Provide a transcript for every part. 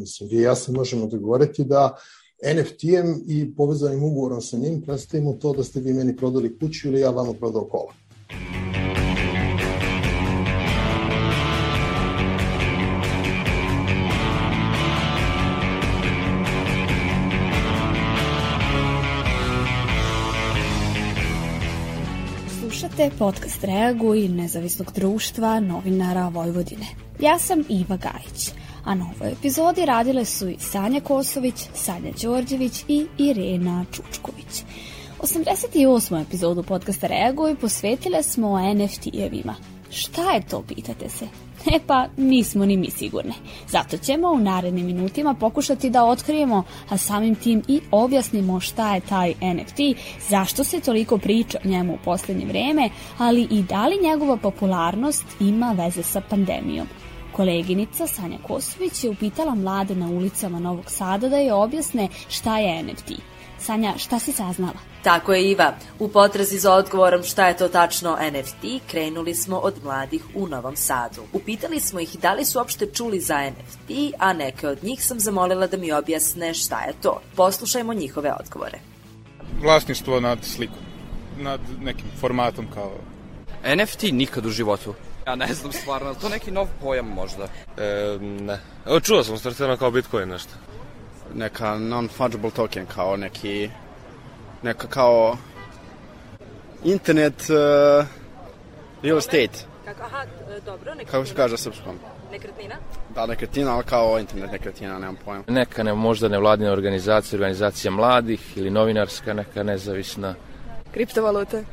Mislim, vi i ja se možemo dogovoriti da NFT-em i povezanim ugovorom sa njim predstavimo to da ste vi meni prodali kuću ili ja vama prodao kola. Slušate podcast Reaguj nezavisnog društva novinara Vojvodine. Ja sam Iva Gajić, a na ovoj epizodi radile su i Sanja Kosović, Sanja Đorđević i Irena Čučković. 88. epizodu podcasta Reaguj posvetile smo NFT-evima. Šta je to, pitate se? E pa, nismo ni mi sigurne. Zato ćemo u narednim minutima pokušati da otkrijemo, a samim tim i objasnimo šta je taj NFT, zašto se toliko priča o njemu u poslednje vreme, ali i da li njegova popularnost ima veze sa pandemijom. Koleginica Sanja Kosović je upitala mlade na ulicama Novog Sada da je objasne šta je NFT. Sanja, šta si saznala? Tako je Iva. U potrazi za odgovorom šta je to tačno NFT, krenuli smo od mladih u Novom Sadu. Upitali smo ih da li su uopšte čuli za NFT, a neke od njih sam zamolila da mi objasne šta je to. Poslušajmo njihove odgovore. Vlasništvo nad slikom, nad nekim formatom kao... NFT nikad u životu. Ja ne znam stvarno, to neki nov pojam možda. E, ne. Evo čuo sam starteno kao Bitcoin nešto. Neka non-fungible token, kao neki neka kao internet uh, real estate. Kako, aha, dobro, nekretnina. Kako se kaže srpskom? Nekretnina? Da, nekretnina, ali kao internet nekretnina, nemam pojma. Neka ne, možda nevladina organizacija, organizacija mladih ili novinarska, neka nezavisna. Kriptovalute?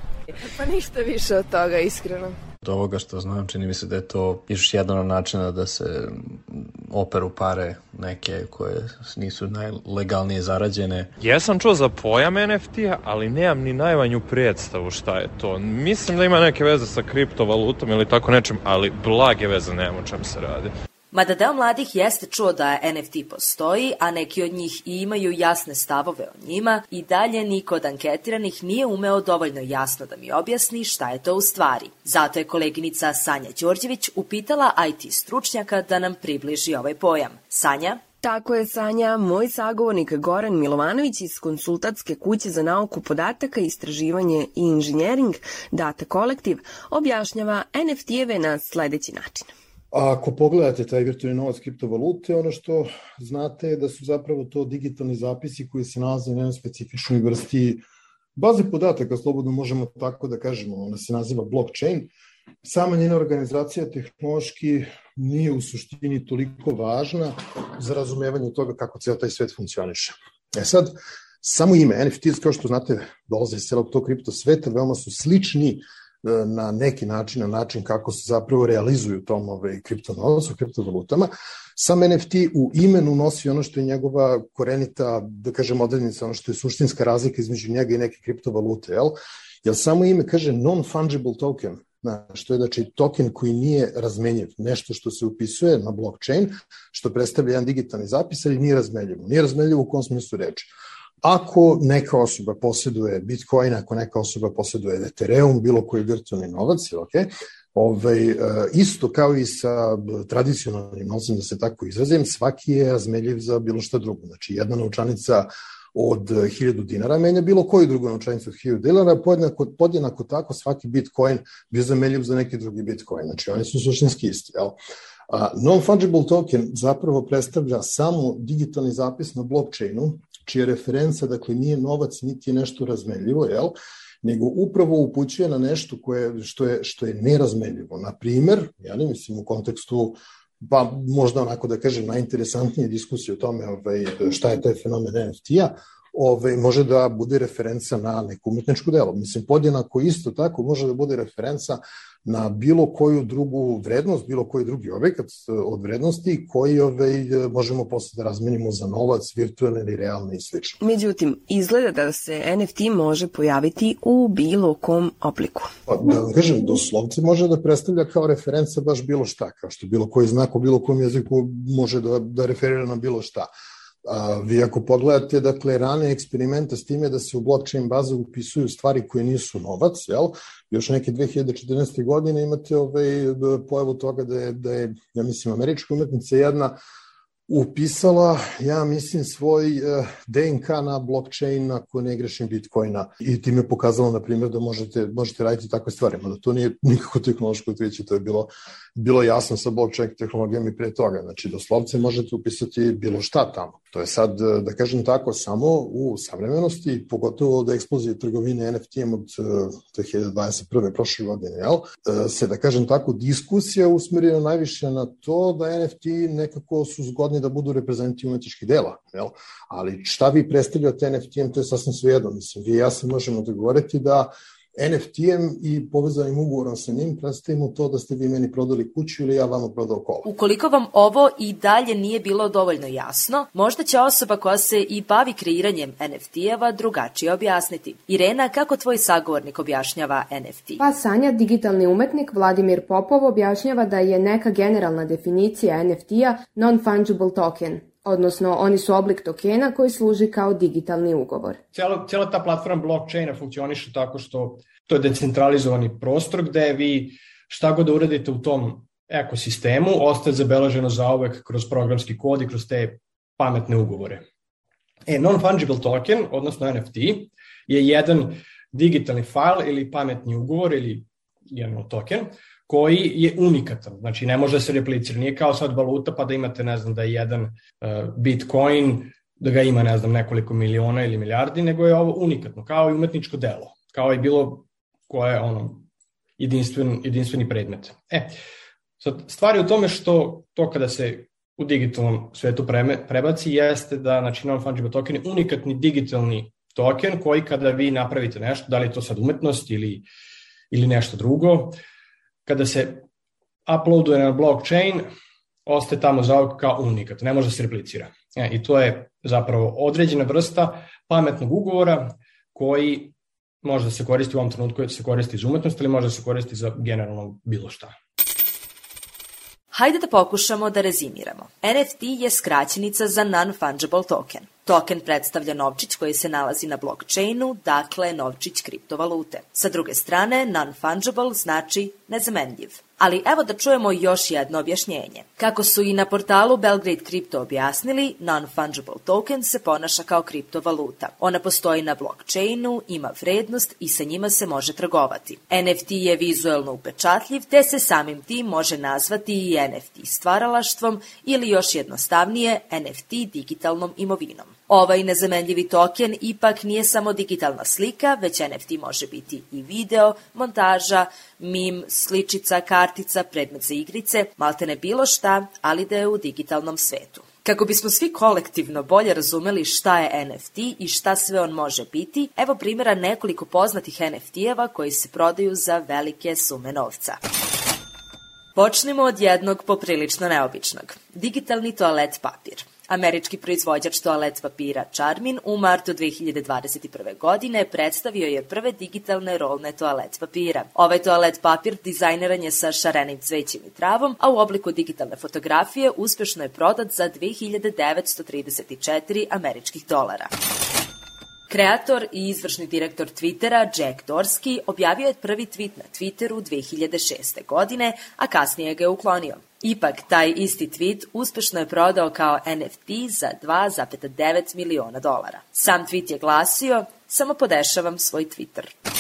Pa ništa više od toga, iskreno. Od ovoga što znam, čini mi se da je to još jedan od načina da se operu pare neke koje nisu najlegalnije zarađene. Ja sam čuo za pojam NFT-a, ali nemam ni najmanju predstavu šta je to. Mislim da ima neke veze sa kriptovalutom ili tako nečem, ali blage veze nema o čem se radi. Mada deo mladih jeste čuo da NFT postoji, a neki od njih i imaju jasne stavove o njima, i dalje niko od anketiranih nije umeo dovoljno jasno da mi objasni šta je to u stvari. Zato je koleginica Sanja Đorđević upitala IT stručnjaka da nam približi ovaj pojam. Sanja? Tako je, Sanja. Moj sagovornik Goran Milovanović iz konsultatske kuće za nauku podataka, istraživanje i inženjering Data Kolektiv objašnjava NFT-eve na sledeći način. A ako pogledate taj virtualni novac kriptovalute, ono što znate je da su zapravo to digitalni zapisi koji se nalaze na jednoj specifičnoj vrsti baze podataka, slobodno možemo tako da kažemo, ona se naziva blockchain. Sama njena organizacija tehnološki nije u suštini toliko važna za razumevanje toga kako ceo taj svet funkcioniše. E sad, samo ime NFTs, kao što znate, dolaze iz celog tog kripto sveta, veoma su slični na neki način, na način kako se zapravo realizuju tom ovaj, kriptonovac, u kriptovalutama. Sam NFT u imenu nosi ono što je njegova korenita, da kažem, odrednica, ono što je suštinska razlika između njega i neke kriptovalute, jel? Jer samo ime kaže non-fungible token, Na, što je znači token koji nije razmenjiv, nešto što se upisuje na blockchain, što predstavlja jedan digitalni zapis, ali nije razmenjivo. Nije razmenjivo u kom smislu reči. Ako neka osoba posjeduje Bitcoin, ako neka osoba posjeduje Ethereum, bilo koji virtualni novac, ok, ovaj, e, isto kao i sa tradicionalnim novcem, da se tako izrazim, svaki je razmeljiv za bilo šta drugo. Znači, jedna novčanica od 1000 dinara menja bilo koju drugu novčanicu od 1000 dinara, podjednako, podjednako tako svaki Bitcoin bi zameljiv za neki drugi Bitcoin. Znači, oni su suštinski isti. Jel? Non-fungible token zapravo predstavlja samo digitalni zapis na blockchainu čija referenca, dakle, nije novac, niti je nešto razmenljivo, jel? nego upravo upućuje na nešto koje, što, je, što je nerazmenljivo. Na primer, ja ne mislim u kontekstu pa možda onako da kažem najinteresantnije diskusije o tome ovaj, šta je taj fenomen NFT-a, ovaj, može da bude referenca na neku umetničku delo. Mislim, podjednako isto tako može da bude referenca na bilo koju drugu vrednost, bilo koji drugi objekat e, od vrednosti koji ovaj, možemo posle da razmenimo za novac, virtualni ili realni i slično. Međutim, izgleda da se NFT može pojaviti u bilo kom obliku. Pa, da vam kažem, doslovce može da predstavlja kao referenca baš bilo šta, kao što bilo koji znak u bilo kom jeziku može da, da referira na bilo šta. A, vi ako pogledate, dakle, rane eksperimenta s time da se u blockchain baze upisuju stvari koje nisu novac, jel? Još neke 2014. godine imate ovaj, pojavu toga da je, da je, ja mislim, američka umetnica jedna upisala, ja mislim, svoj uh, DNK na blockchain ako ne grešim Bitcoina i time pokazala, na primjer, da možete, možete raditi takve stvari, da to nije nikako tehnološko otkriće, to je bilo, bilo jasno sa blockchain tehnologijom i pre toga. Znači, doslovce možete upisati bilo šta tamo. To je sad, da kažem tako, samo u savremenosti, pogotovo od eksplozije trgovine NFT-em od 2021. prošle godine, jel? se, da kažem tako, diskusija usmerena najviše na to da NFT nekako su zgodni da budu reprezenti umetničkih dela, jel? ali šta vi predstavljate NFT-em, to je sasvim svejedno. Mislim, vi i ja se možemo dogovoriti da NFT-em i povezanim ugovorom sa njim predstavimo to da ste vi meni prodali kuću ili ja vama prodao kola. Ukoliko vam ovo i dalje nije bilo dovoljno jasno, možda će osoba koja se i bavi kreiranjem NFT-eva drugačije objasniti. Irena, kako tvoj sagovornik objašnjava NFT? Pa Sanja, digitalni umetnik Vladimir Popov objašnjava da je neka generalna definicija NFT-a non-fungible token, odnosno oni su oblik tokena koji služi kao digitalni ugovor. Cijela, cijela ta platforma blockchaina funkcioniše tako što to je decentralizovani prostor gde vi šta god da uradite u tom ekosistemu ostaje zabeleženo za uvek kroz programski kod i kroz te pametne ugovore. E, non-fungible token, odnosno NFT, je jedan digitalni file ili pametni ugovor ili jedan token koji je unikatan, znači ne može da se replicira, nije kao sad valuta pa da imate, ne znam, da je jedan uh, bitcoin, da ga ima, ne znam, nekoliko miliona ili milijardi, nego je ovo unikatno, kao i umetničko delo, kao i bilo koje ono, jedinstven, jedinstveni predmet. E, sad, stvari u tome što to kada se u digitalnom svetu preme, prebaci jeste da, znači, non-fungible token je unikatni digitalni token koji kada vi napravite nešto, da li je to sad umetnost ili, ili nešto drugo, kada se uploaduje na blockchain, ostaje tamo zauvek kao unikat, ne može da se replicira. E, I to je zapravo određena vrsta pametnog ugovora koji može da se koristi u ovom trenutku, da se koristi iz umetnosti ili može da se koristi za generalno bilo šta. Hajde da pokušamo da rezimiramo. NFT je skraćenica za non-fungible token. Token predstavlja novčić koji se nalazi na blockchainu, dakle novčić kriptovalute. Sa druge strane, non-fungible znači nezamenljiv. Ali evo da čujemo još jedno objašnjenje. Kako su i na portalu Belgrade Crypto objasnili, non-fungible token se ponaša kao kriptovaluta. Ona postoji na blockchainu, ima vrednost i sa njima se može trgovati. NFT je vizuelno upečatljiv, te se samim tim može nazvati i NFT stvaralaštvom ili još jednostavnije NFT digitalnom imovinom. Ovaj nezamenljivi token ipak nije samo digitalna slika, već NFT može biti i video, montaža, mim, sličica, kartica, predmet za igrice, maltene bilo šta, ali da je u digitalnom svetu. Kako bismo svi kolektivno bolje razumeli šta je NFT i šta sve on može biti, evo primjera nekoliko poznatih NFT-eva koji se prodaju za velike sume novca. Počnemo od jednog poprilično neobičnog. Digitalni toalet papir. Američki proizvođač toalet papira Charmin u martu 2021. godine predstavio je prve digitalne rolne toalet papira. Ovaj toalet papir dizajneran je sa šarenim cvećem i travom, a u obliku digitalne fotografije uspešno je prodat za 2934 američkih dolara. Kreator i izvršni direktor Twittera Jack Dorsey objavio je prvi tweet na Twitteru 2006. godine, a kasnije ga je uklonio. Ipak, taj isti tweet uspešno je prodao kao NFT za 2,9 miliona dolara. Sam tweet je glasio, samo podešavam svoj Twitter.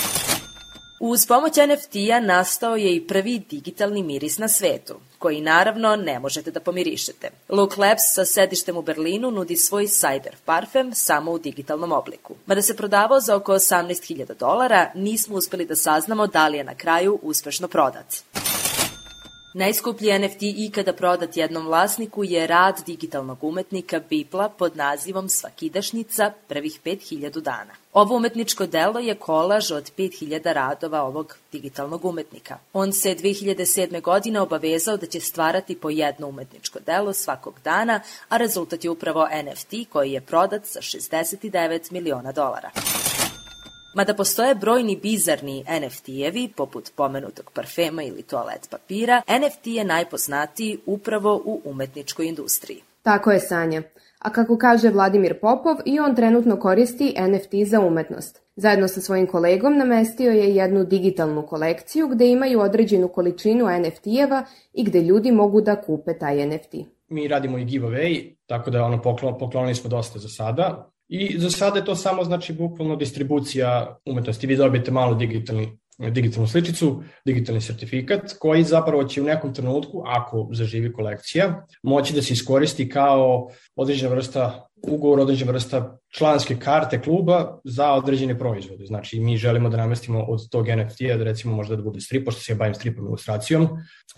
Uz pomoć NFT-a nastao je i prvi digitalni miris na svetu, koji naravno ne možete da pomirišete. Look Labs sa sedištem u Berlinu nudi svoj cyber parfem samo u digitalnom obliku. Mada se prodavao za oko 18.000 dolara, nismo uspeli da saznamo da li je na kraju uspešno prodat. Najskuplji NFT ikada prodat jednom vlasniku je rad digitalnog umetnika Bipla pod nazivom Svakidašnjica prvih 5000 dana. Ovo umetničko delo je kolaž od 5000 radova ovog digitalnog umetnika. On se 2007. godine obavezao da će stvarati po jedno umetničko delo svakog dana, a rezultat je upravo NFT koji je prodat za 69 miliona dolara. Mada postoje brojni bizarni NFT-evi, poput pomenutog parfema ili toalet papira, NFT je najpoznatiji upravo u umetničkoj industriji. Tako je Sanja. A kako kaže Vladimir Popov, i on trenutno koristi NFT za umetnost. Zajedno sa svojim kolegom namestio je jednu digitalnu kolekciju gde imaju određenu količinu NFT-eva i gde ljudi mogu da kupe taj NFT. mi radimo i giveaway, tako da ono poklon, poklonili smo dosta za sada. I za sada je to samo znači bukvalno distribucija umetnosti. Vi dobijete malo digitalni digitalnu sličicu, digitalni sertifikat, koji zapravo će u nekom trenutku, ako zaživi kolekcija, moći da se iskoristi kao određena vrsta ugovor, određena vrsta članske karte kluba za određene proizvode. Znači, mi želimo da namestimo od tog NFT-a da recimo možda da bude strip, pošto se ja bavim stripom ilustracijom,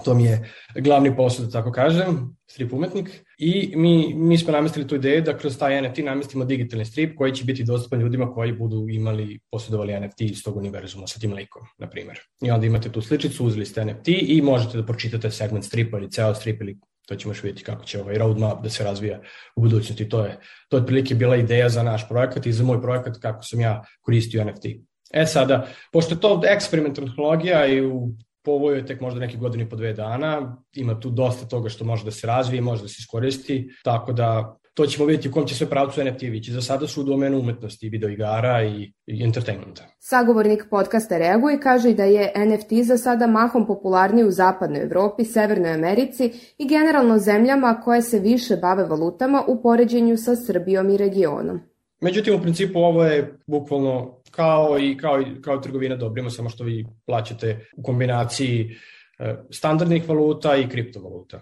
to mi je glavni posao, da tako kažem, strip umetnik, i mi, mi smo namestili tu ideju da kroz taj NFT namestimo digitalni strip koji će biti dostupan ljudima koji budu imali, posjedovali NFT iz tog univerzuma sa tim likom, na primjer. I onda imate tu sličicu, uzeli ste NFT i možete da pročitate segment stripa ili ceo strip ili to ćemo još vidjeti kako će ovaj roadmap da se razvija u budućnosti. To je, to je otprilike bila ideja za naš projekat i za moj projekat kako sam ja koristio NFT. E sada, pošto je to eksperimentalna tehnologija i u povoju je tek možda neki godini po dve dana, ima tu dosta toga što može da se razvije, može da se iskoristi, tako da to ćemo vidjeti u kom će sve pravcu NFT vići. Za sada su u domenu umetnosti, videoigara i, i entertainmenta. Sagovornik podcasta reaguje i kaže da je NFT za sada mahom popularniji u zapadnoj Evropi, Severnoj Americi i generalno zemljama koje se više bave valutama u poređenju sa Srbijom i regionom. Međutim, u principu ovo je bukvalno kao i kao, i, kao trgovina dobrima, samo što vi plaćate u kombinaciji e, standardnih valuta i kriptovaluta.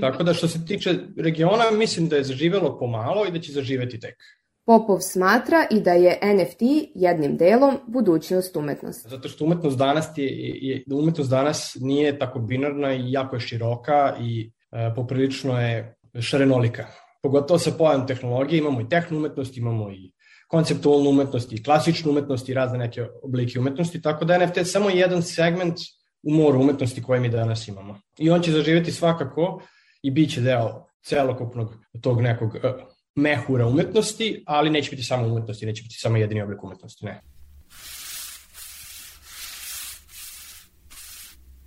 Tako da što se tiče regiona, mislim da je zaživelo pomalo i da će zaživeti tek. Popov smatra i da je NFT jednim delom budućnost umetnosti. Zato što umetnost danas, je, je, umetnost danas nije tako binarna i jako je široka i e, poprilično je šarenolika. Pogotovo sa pojavnom tehnologije imamo i tehnu umetnost, imamo i konceptualnu umetnost i klasičnu umetnost i razne neke oblike umetnosti, tako da NFT je samo jedan segment u moru umetnosti koje mi danas imamo. I on će zaživeti svakako i bit će deo celokupnog tog nekog uh, mehura umetnosti, ali neće biti samo umetnosti, neće biti samo jedini oblik umetnosti, ne.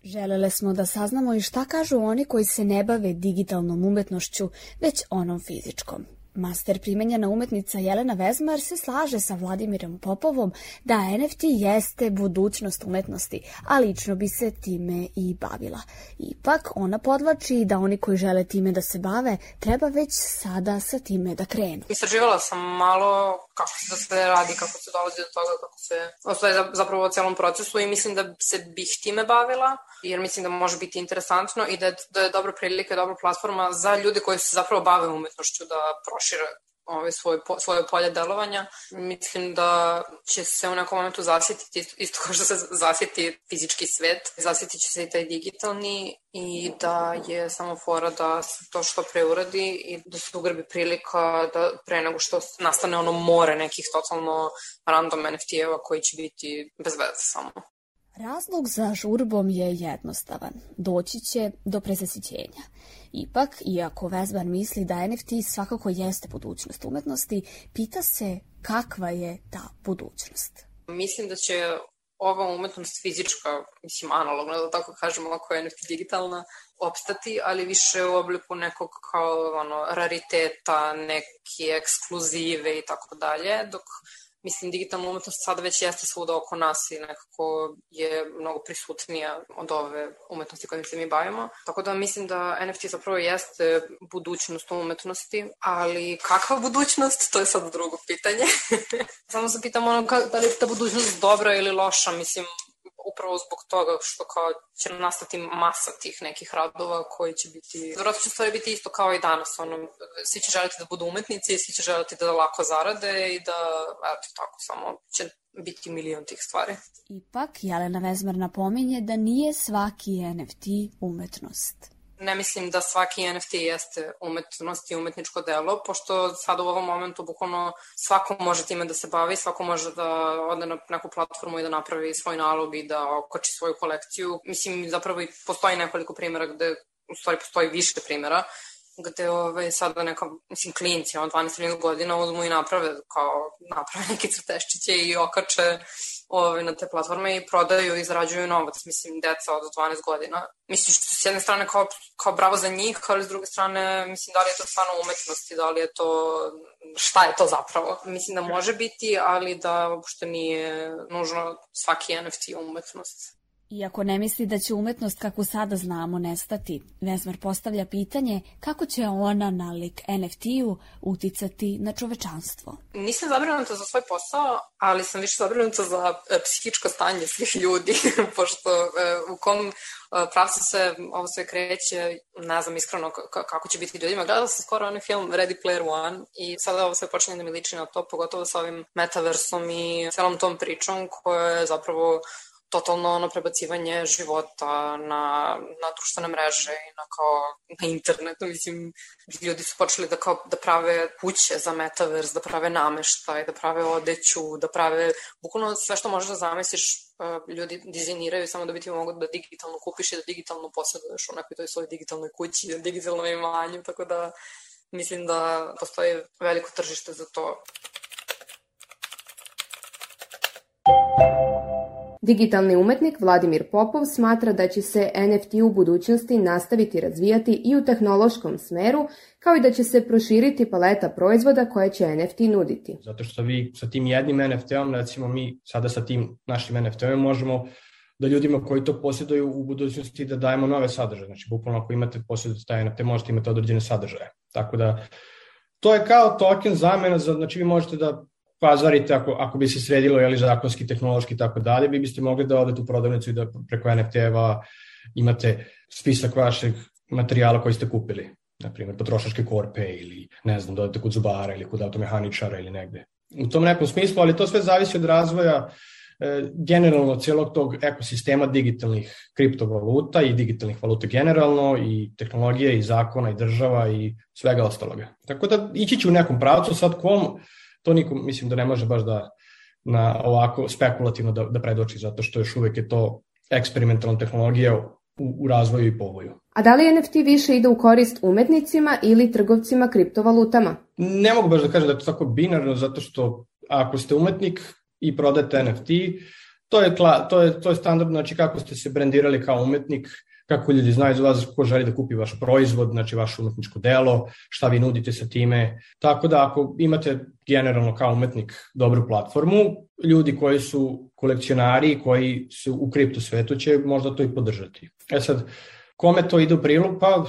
Želele smo da saznamo i šta kažu oni koji se ne bave digitalnom umetnošću, već onom fizičkom. Master primenjena umetnica Jelena Vezmar se slaže sa Vladimirom Popovom da NFT jeste budućnost umetnosti, a lično bi se time i bavila. Ipak ona podlači da oni koji žele time da se bave treba već sada sa time da krenu. Istraživala sam malo kako se da se radi, kako se dolazi do toga, kako se ostaje zapravo o celom procesu i mislim da se bih time bavila, jer mislim da može biti interesantno i da da je dobra prilika, dobra platforma za ljude koji se zapravo bave umetnošću da prošire ovaj, svoj, svoje polje delovanja. Mislim da će se u nekom momentu zasjetiti, isto, isto kao što se zasjeti fizički svet, zasjetit će se i taj digitalni i da je samo fora da se to što pre uradi i da se ugrbi prilika da pre nego što nastane ono more nekih totalno random NFT-eva koji će biti bez veze samo. Razlog za žurbom je jednostavan. Doći će do prezasićenja. Ipak, iako Vesban misli da NFT svakako jeste budućnost umetnosti, pita se kakva je ta budućnost. Mislim da će ova umetnost fizička, mislim analogna, da tako kažemo, ako je NFT digitalna, opstati, ali više u obliku nekog kao ono, rariteta, neke ekskluzive i tako dalje, dok mislim, digitalna umetnost sada već jeste svuda oko nas i nekako je mnogo prisutnija od ove umetnosti kojim se mi bavimo. Tako da mislim da NFT zapravo jeste budućnost umetnosti, ali kakva budućnost, to je sad drugo pitanje. Samo se pitam ono, da li je ta budućnost dobra ili loša, mislim, upravo zbog toga što kao će nastati masa tih nekih radova koji će biti, vjerojatno će stvari biti isto kao i danas, ono, svi će želiti da budu umetnici, svi će želiti da lako zarade i da, eto, tako, samo će biti milion tih stvari. Ipak, Jelena Vezmar napominje da nije svaki NFT umetnost ne mislim da svaki NFT jeste umetnost i umetničko delo, pošto sad u ovom momentu bukvalno svako može time da se bavi, svako može da ode na neku platformu i da napravi svoj nalog i da okoči svoju kolekciju. Mislim, zapravo i postoji nekoliko primjera gde u stvari postoji više primjera gde ove, sada neka, mislim, klinci, on 12-13 godina uzmu i naprave, kao, naprave neke crteščiće i okače ove, na te platforme i prodaju i zarađuju novac, mislim, deca od 12 godina. Mislim, što s jedne strane kao, kao bravo za njih, ali s druge strane, mislim, da li je to stvarno umetnost i da li je to, šta je to zapravo? Mislim da može biti, ali da uopšte nije nužno svaki NFT umetnost. Iako ne misli da će umetnost kako sada znamo nestati, Vesmar postavlja pitanje kako će ona nalik NFT-u uticati na čovečanstvo. Nisam zabrinuta za svoj posao, ali sam više zabrinuta za e, psihičko stanje svih ljudi, pošto e, u kom e, pravcu se ovo sve kreće, ne znam iskreno kako će biti ljudima. Gledala sam skoro onaj film Ready Player One i sada ovo sve počinje da mi liči na to, pogotovo sa ovim metaversom i celom tom pričom koja je zapravo totalno ono prebacivanje života na, na društvene mreže i na kao na internetu, mislim, ljudi su počeli da kao da prave kuće za metaverse, da prave nameštaj, da prave odeću, da prave bukvalno sve što možeš da zamisliš e, ljudi dizajniraju samo da bi ti mogu da digitalno kupiš i da digitalno posjeduješ u nekoj toj svojoj digitalnoj kući, digitalnom imanju, tako da mislim da postoji veliko tržište za to. Digitalni umetnik Vladimir Popov smatra da će se NFT u budućnosti nastaviti razvijati i u tehnološkom smeru, kao i da će se proširiti paleta proizvoda koje će NFT nuditi. Zato što vi sa tim jednim NFT-om, recimo mi sada sa tim našim NFT-om možemo da ljudima koji to posjeduju u budućnosti da dajemo nove sadržaje. Znači, bukvalno ako imate posjedujete taj NFT, možete imati određene sadržaje. Tako da, to je kao token zamena, za, znači vi možete da pazarite ako, ako bi se sredilo jeli, zakonski, tehnološki i tako dalje, vi biste mogli da odete u prodavnicu i da preko NFT-eva imate spisak vašeg materijala koji ste kupili. Na primjer, potrošačke korpe ili, ne znam, dodate kod zubara ili kod automehaničara ili negde. U tom nekom smislu, ali to sve zavisi od razvoja e, generalno celog tog ekosistema digitalnih kriptovaluta i digitalnih valuta generalno i tehnologije i zakona i država i svega ostaloga. Tako da ići ću u nekom pravcu sad kom to niko, mislim da ne može baš da na ovako spekulativno da, da predoči, zato što još uvek je to eksperimentalna tehnologija u, u razvoju i povoju. A da li NFT više ide u korist umetnicima ili trgovcima kriptovalutama? Ne mogu baš da kažem da je to tako binarno, zato što ako ste umetnik i prodate NFT, to je, to je, to je standard, znači kako ste se brendirali kao umetnik, kako ljudi znaju za vas ko želi da kupi vaš proizvod, znači vaše umetničko delo, šta vi nudite sa time. Tako da ako imate generalno kao umetnik dobru platformu, ljudi koji su kolekcionari, koji su u kripto svetu će možda to i podržati. E sad, kome to ide u prilog? Pa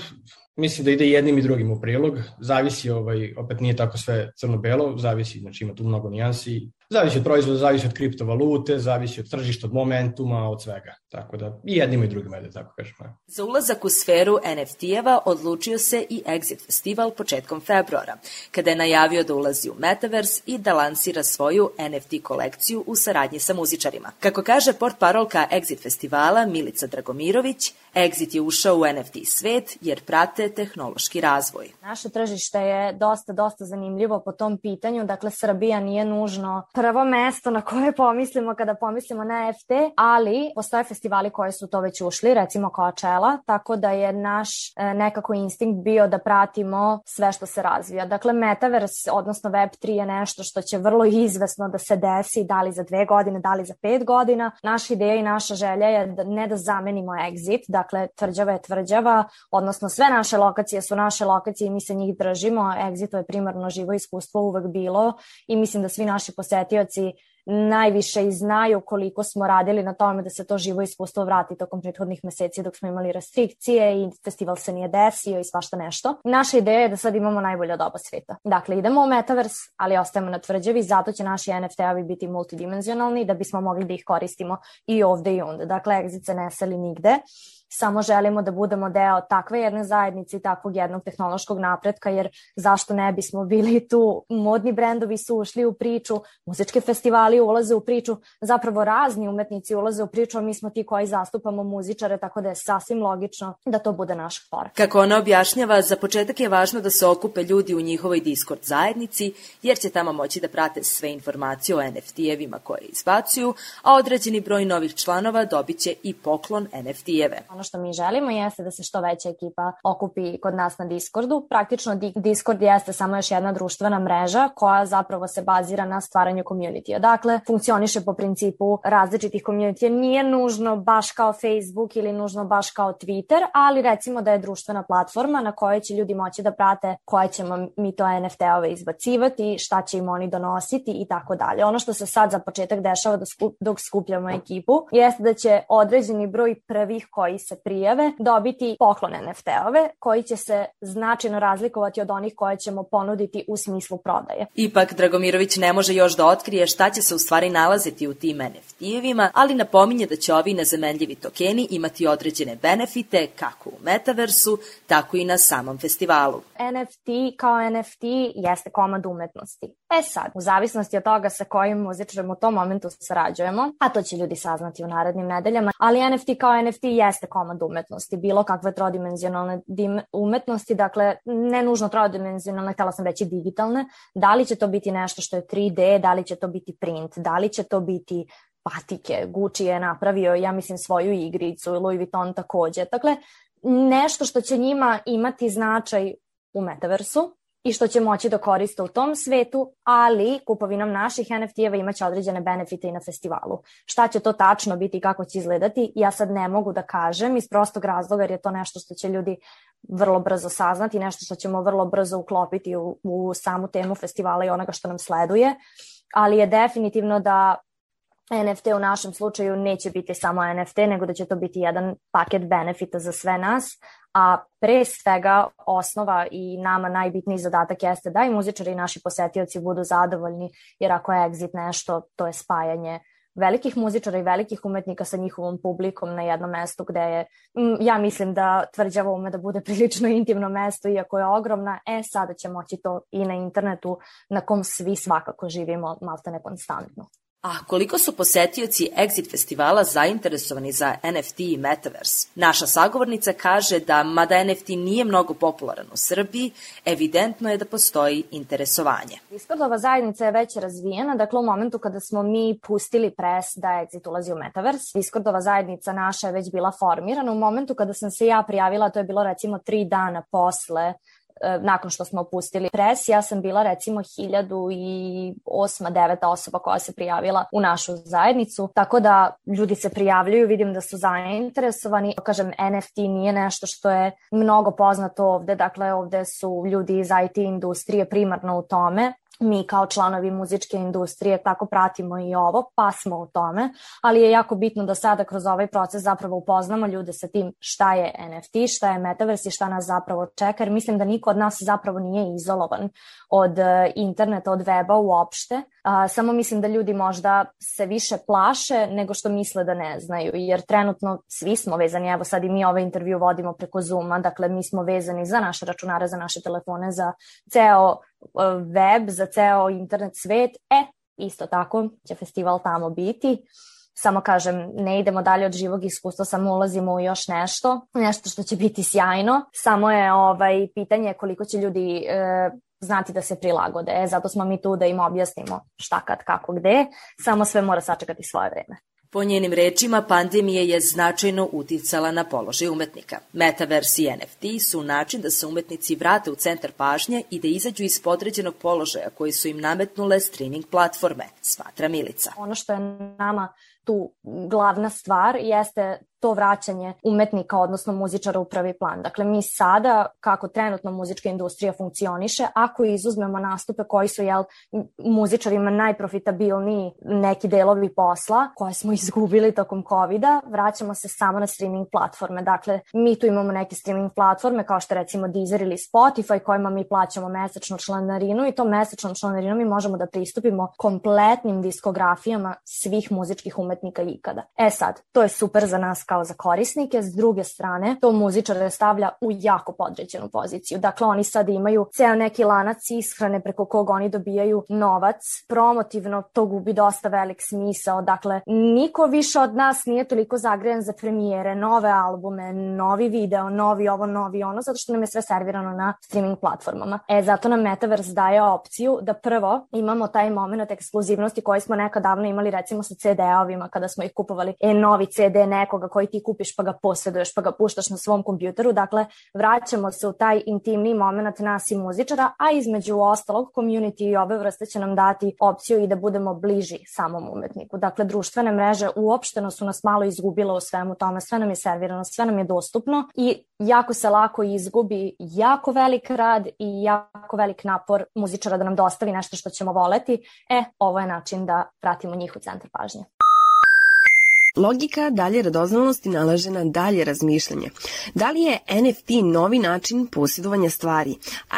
mislim da ide jednim i drugim u prilog. Zavisi, ovaj, opet nije tako sve crno-belo, zavisi, znači ima tu mnogo nijansi Zavisi od proizvoda, zavisi od kriptovalute, zavisi od tržišta, od momentuma, od svega. Tako da i jednima i drugima, da tako kažem. Za ulazak u sferu NFT-eva odlučio se i Exit Festival početkom februara, kada je najavio da ulazi u Metaverse i da lansira svoju NFT kolekciju u saradnji sa muzičarima. Kako kaže port parolka Exit Festivala Milica Dragomirović, Exit je ušao u NFT svet jer prate tehnološki razvoj. Naše tržište je dosta, dosta zanimljivo po tom pitanju. Dakle, Srbija nije nužno prvo mesto na koje pomislimo kada pomislimo na NFT, ali postoje festivali koji su to već ušli, recimo Coachella, tako da je naš e, nekako instinkt bio da pratimo sve što se razvija. Dakle, Metaverse, odnosno Web3 je nešto što će vrlo izvesno da se desi, da li za dve godine, da li za pet godina. Naša ideja i naša želja je da ne da zamenimo exit, dakle tvrđava je tvrđava, odnosno sve naše lokacije su naše lokacije i mi se njih držimo, exito je primarno živo iskustvo uvek bilo i mislim da svi naši posetioci najviše i znaju koliko smo radili na tome da se to živo iskustvo vrati tokom prethodnih meseci dok smo imali restrikcije i festival se nije desio i svašta nešto. Naša ideja je da sad imamo najbolje od oba sveta. Dakle, idemo u Metaverse, ali ostajemo na tvrđavi, zato će naši NFT-ovi biti multidimenzionalni da bismo mogli da ih koristimo i ovde i onda. Dakle, Exit se ne seli nigde samo želimo da budemo deo takve jedne zajednice i takvog jednog tehnološkog napretka, jer zašto ne bismo bili tu, modni brendovi su ušli u priču, muzički festivali ulaze u priču, zapravo razni umetnici ulaze u priču, a mi smo ti koji zastupamo muzičare, tako da je sasvim logično da to bude naš fora. Kako ona objašnjava, za početak je važno da se okupe ljudi u njihovoj Discord zajednici, jer će tamo moći da prate sve informacije o NFT-evima koje izbacuju, a određeni broj novih članova dobit će i poklon NFT-eve. Ono što mi želimo jeste da se što veća ekipa okupi kod nas na Discordu. Praktično Discord jeste samo još jedna društvena mreža koja zapravo se bazira na stvaranju community Dakle, funkcioniše po principu različitih community Nije nužno baš kao Facebook ili nužno baš kao Twitter, ali recimo da je društvena platforma na kojoj će ljudi moći da prate koje ćemo mi to NFT-ove izbacivati, šta će im oni donositi i tako dalje. Ono što se sad za početak dešava dok skupljamo ekipu jeste da će određeni broj prvih koji se prijave dobiti poklon NFT-ove koji će se značajno razlikovati od onih koje ćemo ponuditi u smislu prodaje. Ipak Dragomirović ne može još da otkrije šta će se u stvari nalaziti u tim NFT-evima, ali napominje da će ovi nezamenljivi tokeni imati određene benefite kako u metaversu, tako i na samom festivalu. NFT kao NFT jeste komad umetnosti. E sad, u zavisnosti od toga sa kojim muzičarem u tom momentu sarađujemo, a to će ljudi saznati u narednim nedeljama, ali NFT kao NFT jeste komad umetnosti, bilo kakve trodimenzionalne umetnosti, dakle ne nužno trodimenzionalne, htela sam reći digitalne, da li će to biti nešto što je 3D, da li će to biti print, da li će to biti patike, Gucci je napravio, ja mislim, svoju igricu, Louis Vuitton takođe. Dakle, nešto što će njima imati značaj u metaversu, i što će moći da koriste u tom svetu, ali kupovinom naših NFT-eva imaće određene benefite i na festivalu. Šta će to tačno biti i kako će izgledati, ja sad ne mogu da kažem iz prostog razloga jer je to nešto što će ljudi vrlo brzo saznati, nešto što ćemo vrlo brzo uklopiti u, u samu temu festivala i onoga što nam sleduje, ali je definitivno da NFT u našem slučaju neće biti samo NFT, nego da će to biti jedan paket benefita za sve nas, a pre svega osnova i nama najbitniji zadatak jeste da i muzičari i naši posetioci budu zadovoljni, jer ako je Exit nešto, to je spajanje velikih muzičara i velikih umetnika sa njihovom publikom na jednom mestu gde je, ja mislim da tvrđava ume da bude prilično intimno mesto iako je ogromna, e sada će moći to i na internetu na kom svi svakako živimo maltene konstantno. A koliko su posetioci Exit festivala zainteresovani za NFT i Metaverse? Naša sagovornica kaže da, mada NFT nije mnogo popularan u Srbiji, evidentno je da postoji interesovanje. Discordova zajednica je već razvijena, dakle u momentu kada smo mi pustili pres da Exit ulazi u Metaverse, Discordova zajednica naša je već bila formirana. U momentu kada sam se ja prijavila, to je bilo recimo tri dana posle nakon što smo opustili pres, ja sam bila recimo hiljadu i osma, deveta osoba koja se prijavila u našu zajednicu, tako da ljudi se prijavljuju, vidim da su zainteresovani. Kažem, NFT nije nešto što je mnogo poznato ovde, dakle ovde su ljudi iz IT industrije primarno u tome, mi kao članovi muzičke industrije tako pratimo i ovo, pa smo u tome, ali je jako bitno da sada kroz ovaj proces zapravo upoznamo ljude sa tim šta je NFT, šta je Metaverse i šta nas zapravo čeka, jer mislim da niko od nas zapravo nije izolovan od e, interneta, od weba uopšte. Samo mislim da ljudi možda se više plaše nego što misle da ne znaju, jer trenutno svi smo vezani, evo sad i mi ovaj intervju vodimo preko Zuma, dakle mi smo vezani za naše računare, za naše telefone, za ceo web, za ceo internet svet, e, isto tako će festival tamo biti. Samo kažem, ne idemo dalje od živog iskustva, samo ulazimo u još nešto, nešto što će biti sjajno. Samo je ovaj pitanje koliko će ljudi e, znati da se prilagode. E, zato smo mi tu da im objasnimo šta kad, kako, gde. Samo sve mora sačekati svoje vreme. Po njenim rečima, pandemija je značajno uticala na položaj umetnika. Metaverse i NFT su način da se umetnici vrate u centar pažnje i da izađu iz podređenog položaja koji su im nametnule streaming platforme, smatra Milica. Ono što je nama tu glavna stvar jeste to vraćanje umetnika, odnosno muzičara u prvi plan. Dakle, mi sada, kako trenutno muzička industrija funkcioniše, ako izuzmemo nastupe koji su jel, muzičarima najprofitabilniji neki delovi posla, koje smo izgubili tokom COVID-a, vraćamo se samo na streaming platforme. Dakle, mi tu imamo neke streaming platforme kao što recimo Deezer ili Spotify kojima mi plaćamo mesečnu članarinu i to mesečnom članarinom mi možemo da pristupimo kompletnim diskografijama svih muzičkih umetnika ikada. E sad, to je super za nas kao za korisnike, s druge strane to muzičare stavlja u jako podređenu poziciju. Dakle, oni sad imaju ceo neki lanac ishrane preko kog oni dobijaju novac. Promotivno to gubi dosta velik smisao. Dakle, niko više od nas nije toliko zagrejan za premijere, nove albume, novi video, novi ovo, novi ono, zato što nam je sve servirano na streaming platformama. E, zato nam Metaverse daje opciju da prvo imamo taj moment ekskluzivnosti koji smo nekad davno imali recimo sa CD-ovima kada smo ih kupovali. E, novi CD nekoga koji ti kupiš pa ga posjeduješ pa ga puštaš na svom kompjuteru. Dakle, vraćamo se u taj intimni moment nas i muzičara, a između ostalog community i ove vrste će nam dati opciju i da budemo bliži samom umetniku. Dakle, društvene mreže uopšteno su nas malo izgubile u svemu tome, sve nam je servirano, sve nam je dostupno i jako se lako izgubi jako velik rad i jako velik napor muzičara da nam dostavi nešto što ćemo voleti. E, ovo je način da vratimo njih u centar pažnje. Logika dalje radoznalosti nalaže na dalje razmišljanje. Da li je NFT novi način posjedovanja stvari?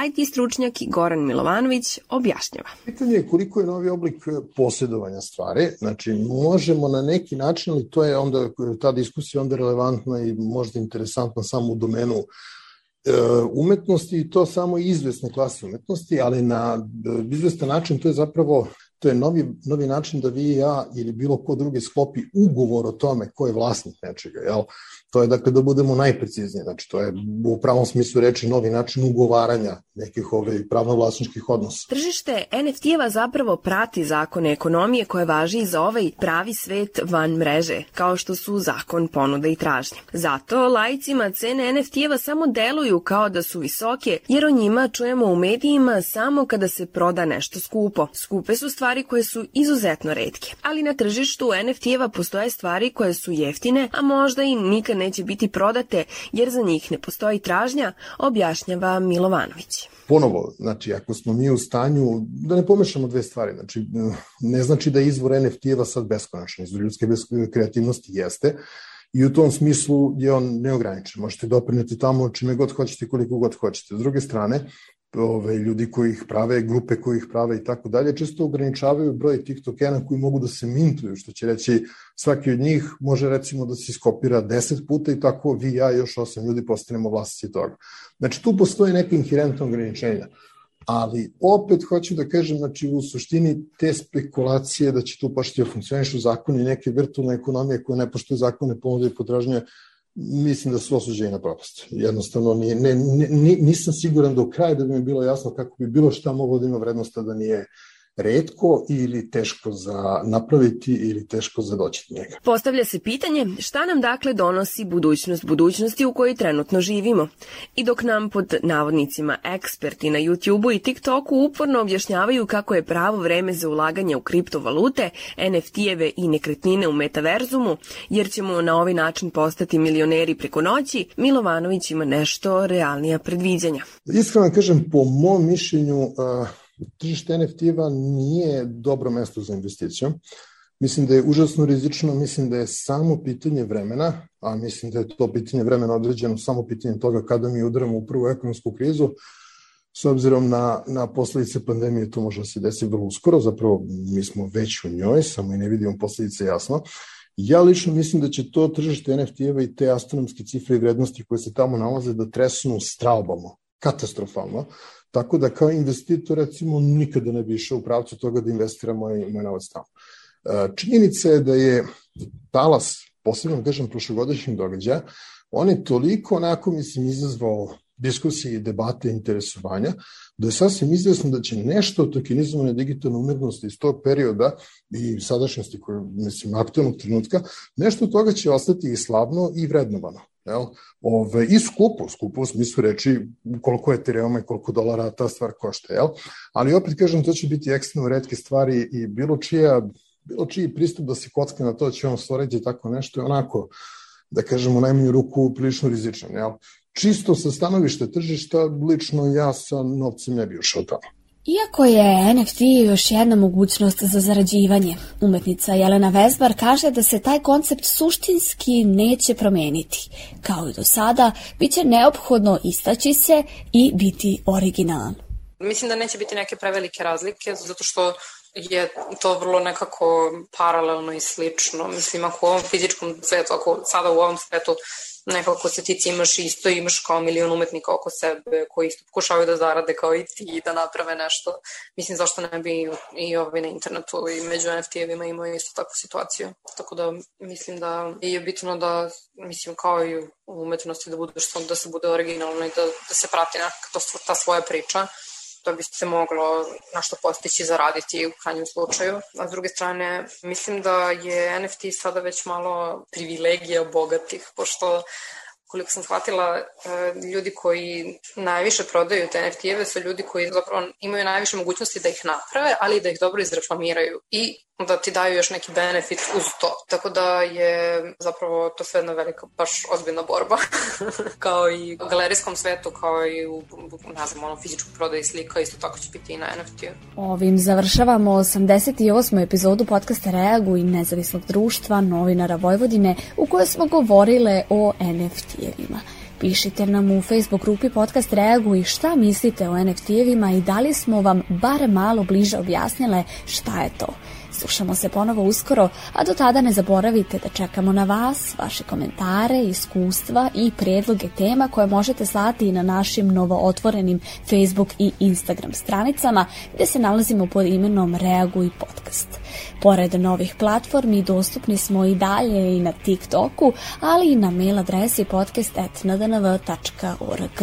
IT stručnjak Goran Milovanović objašnjava. Pitanje je koliko je novi oblik posjedovanja stvari. Znači, možemo na neki način, ali to je onda, ta diskusija onda relevantna i možda interesantna samo u domenu e, umetnosti i to samo izvesne klase umetnosti, ali na e, izvestan način to je zapravo to je novi, novi način da vi i ja ili bilo ko drugi sklopi ugovor o tome ko je vlasnik nečega, jel? To je dakle da budemo najprecizniji, znači to je u pravom smislu reči novi način ugovaranja nekih ove pravno-vlasničkih odnosa. Tržište NFT-eva zapravo prati zakone ekonomije koje važi za ovaj pravi svet van mreže, kao što su zakon ponuda i tražnje. Zato lajcima cene NFT-eva samo deluju kao da su visoke, jer o njima čujemo u medijima samo kada se proda nešto skupo. Skupe su stvari koje su izuzetno redke, ali na tržištu NFT-eva postoje stvari koje su jeftine, a možda i nikad neće biti prodate jer za njih ne postoji tražnja, objašnjava Milovanović. Ponovo, znači, ako smo mi u stanju, da ne pomešamo dve stvari, znači, ne znači da izvor NFT-eva sad beskonačan, izvor ljudske kreativnosti jeste, i u tom smislu je on neograničen. Možete doprineti tamo čime god hoćete koliko god hoćete. S druge strane, ove, ljudi koji ih prave, grupe koji ih prave i tako dalje, često ograničavaju broj tih tokena koji mogu da se mintuju, što će reći svaki od njih može recimo da se iskopira 10 puta i tako vi, ja i još 8 ljudi postanemo vlasnici toga. Znači tu postoje neke inherentne ograničenja. Ali opet hoću da kažem, znači u suštini te spekulacije da će tu početi da funkcionišu zakoni neke virtualne ekonomije koje ne poštuju zakone ponude i potražnje, mislim da su osuđeni na propast. Jednostavno, nije, ne, ne, nisam siguran do kraja da bi mi bilo jasno kako bi bilo šta moglo da ima vrednost da nije redko ili teško za napraviti ili teško za doći do njega. Postavlja se pitanje šta nam dakle donosi budućnost budućnosti u kojoj trenutno živimo. I dok nam pod navodnicima eksperti na YouTubeu i TikToku uporno objašnjavaju kako je pravo vreme za ulaganje u kriptovalute, NFT-eve i nekretnine u metaverzumu, jer ćemo na ovaj način postati milioneri preko noći, Milovanović ima nešto realnija predviđanja. Iskreno kažem, po mom mišljenju, uh tržište NFT-eva nije dobro mesto za investiciju. Mislim da je užasno rizično, mislim da je samo pitanje vremena, a mislim da je to pitanje vremena određeno samo pitanje toga kada mi udaramo u prvu ekonomsku krizu, s obzirom na, na posledice pandemije to može da se desi vrlo uskoro, zapravo mi smo već u njoj, samo i ne vidimo posledice jasno. Ja lično mislim da će to tržište NFT-eva i te astronomske cifre i vrednosti koje se tamo nalaze da tresnu straubamo, katastrofalno. Tako da kao investitor recimo nikada ne bi išao u pravcu toga da investira moj, moj novac tamo. E, činjenica je da je talas, posebno da kažem prošlogodišnjeg događaja, on je toliko onako, mislim, izazvao diskusije i debate interesovanja, da je sasvim izvesno da će nešto od tokenizovane digitalne umetnosti iz tog perioda i sadašnjosti, koje, mislim, aktualnog trenutka, nešto od toga će ostati i slavno i vrednovano. Jel? Ove, I skupo, skupo u smislu reči koliko je Ethereum i koliko dolara ta stvar košta. Jel? Ali opet kažem, to će biti ekstremno redke stvari i bilo čija bilo čiji pristup da se kocka na to da će on stvoriti tako nešto je onako, da kažemo, u najmanju ruku prilično rizičan. Jel? Čisto sa stanovišta tržišta, lično ja sa novcem ne bi ušao tamo. Iako je NFT još jedna mogućnost za zarađivanje, umetnica Jelena Vesbar kaže da se taj koncept suštinski neće promeniti. Kao i do sada, bit će neophodno istaći se i biti originalan. Mislim da neće biti neke prevelike razlike, zato što je to vrlo nekako paralelno i slično. Mislim, ako u ovom fizičkom svetu, ako sada u ovom svetu nekako se ti cimaš isto, imaš kao milion umetnika oko sebe koji isto pokušavaju da zarade kao i ti i da naprave nešto. Mislim, zašto ne bi i ovaj na internetu i među NFT-evima imao isto takvu situaciju. Tako da mislim da je bitno da, mislim, kao i u umetnosti da budeš da se bude originalno i da, da se prati nekako ta svoja priča što bi se moglo što postići, zaraditi u krajnjem slučaju. A s druge strane, mislim da je NFT sada već malo privilegija bogatih, pošto koliko sam shvatila, e, ljudi koji najviše prodaju te NFT-eve su ljudi koji zapravo imaju najviše mogućnosti da ih naprave, ali i da ih dobro izreklamiraju i da ti daju još neki benefit uz to. Tako da je zapravo to sve jedna velika, baš ozbiljna borba. kao i u galerijskom svetu, kao i u, ne znam, ono, fizičku prodaji slika, isto tako će biti i na NFT. Ovim završavamo 88. epizodu podcasta Reagu i nezavisnog društva novinara Vojvodine u kojoj smo govorile o NFT-evima. Pišite nam u Facebook grupi podcast Reagu i šta mislite o NFT-evima i da li smo vam bar malo bliže objasnile šta je to. Slušamo se ponovo uskoro, a do tada ne zaboravite da čekamo na vas, vaše komentare, iskustva i predloge tema koje možete slati i na našim novootvorenim Facebook i Instagram stranicama gde se nalazimo pod imenom Reaguj podcast. Pored novih platformi dostupni smo i dalje i na TikToku, ali i na mail adresi podcast.ndnv.org.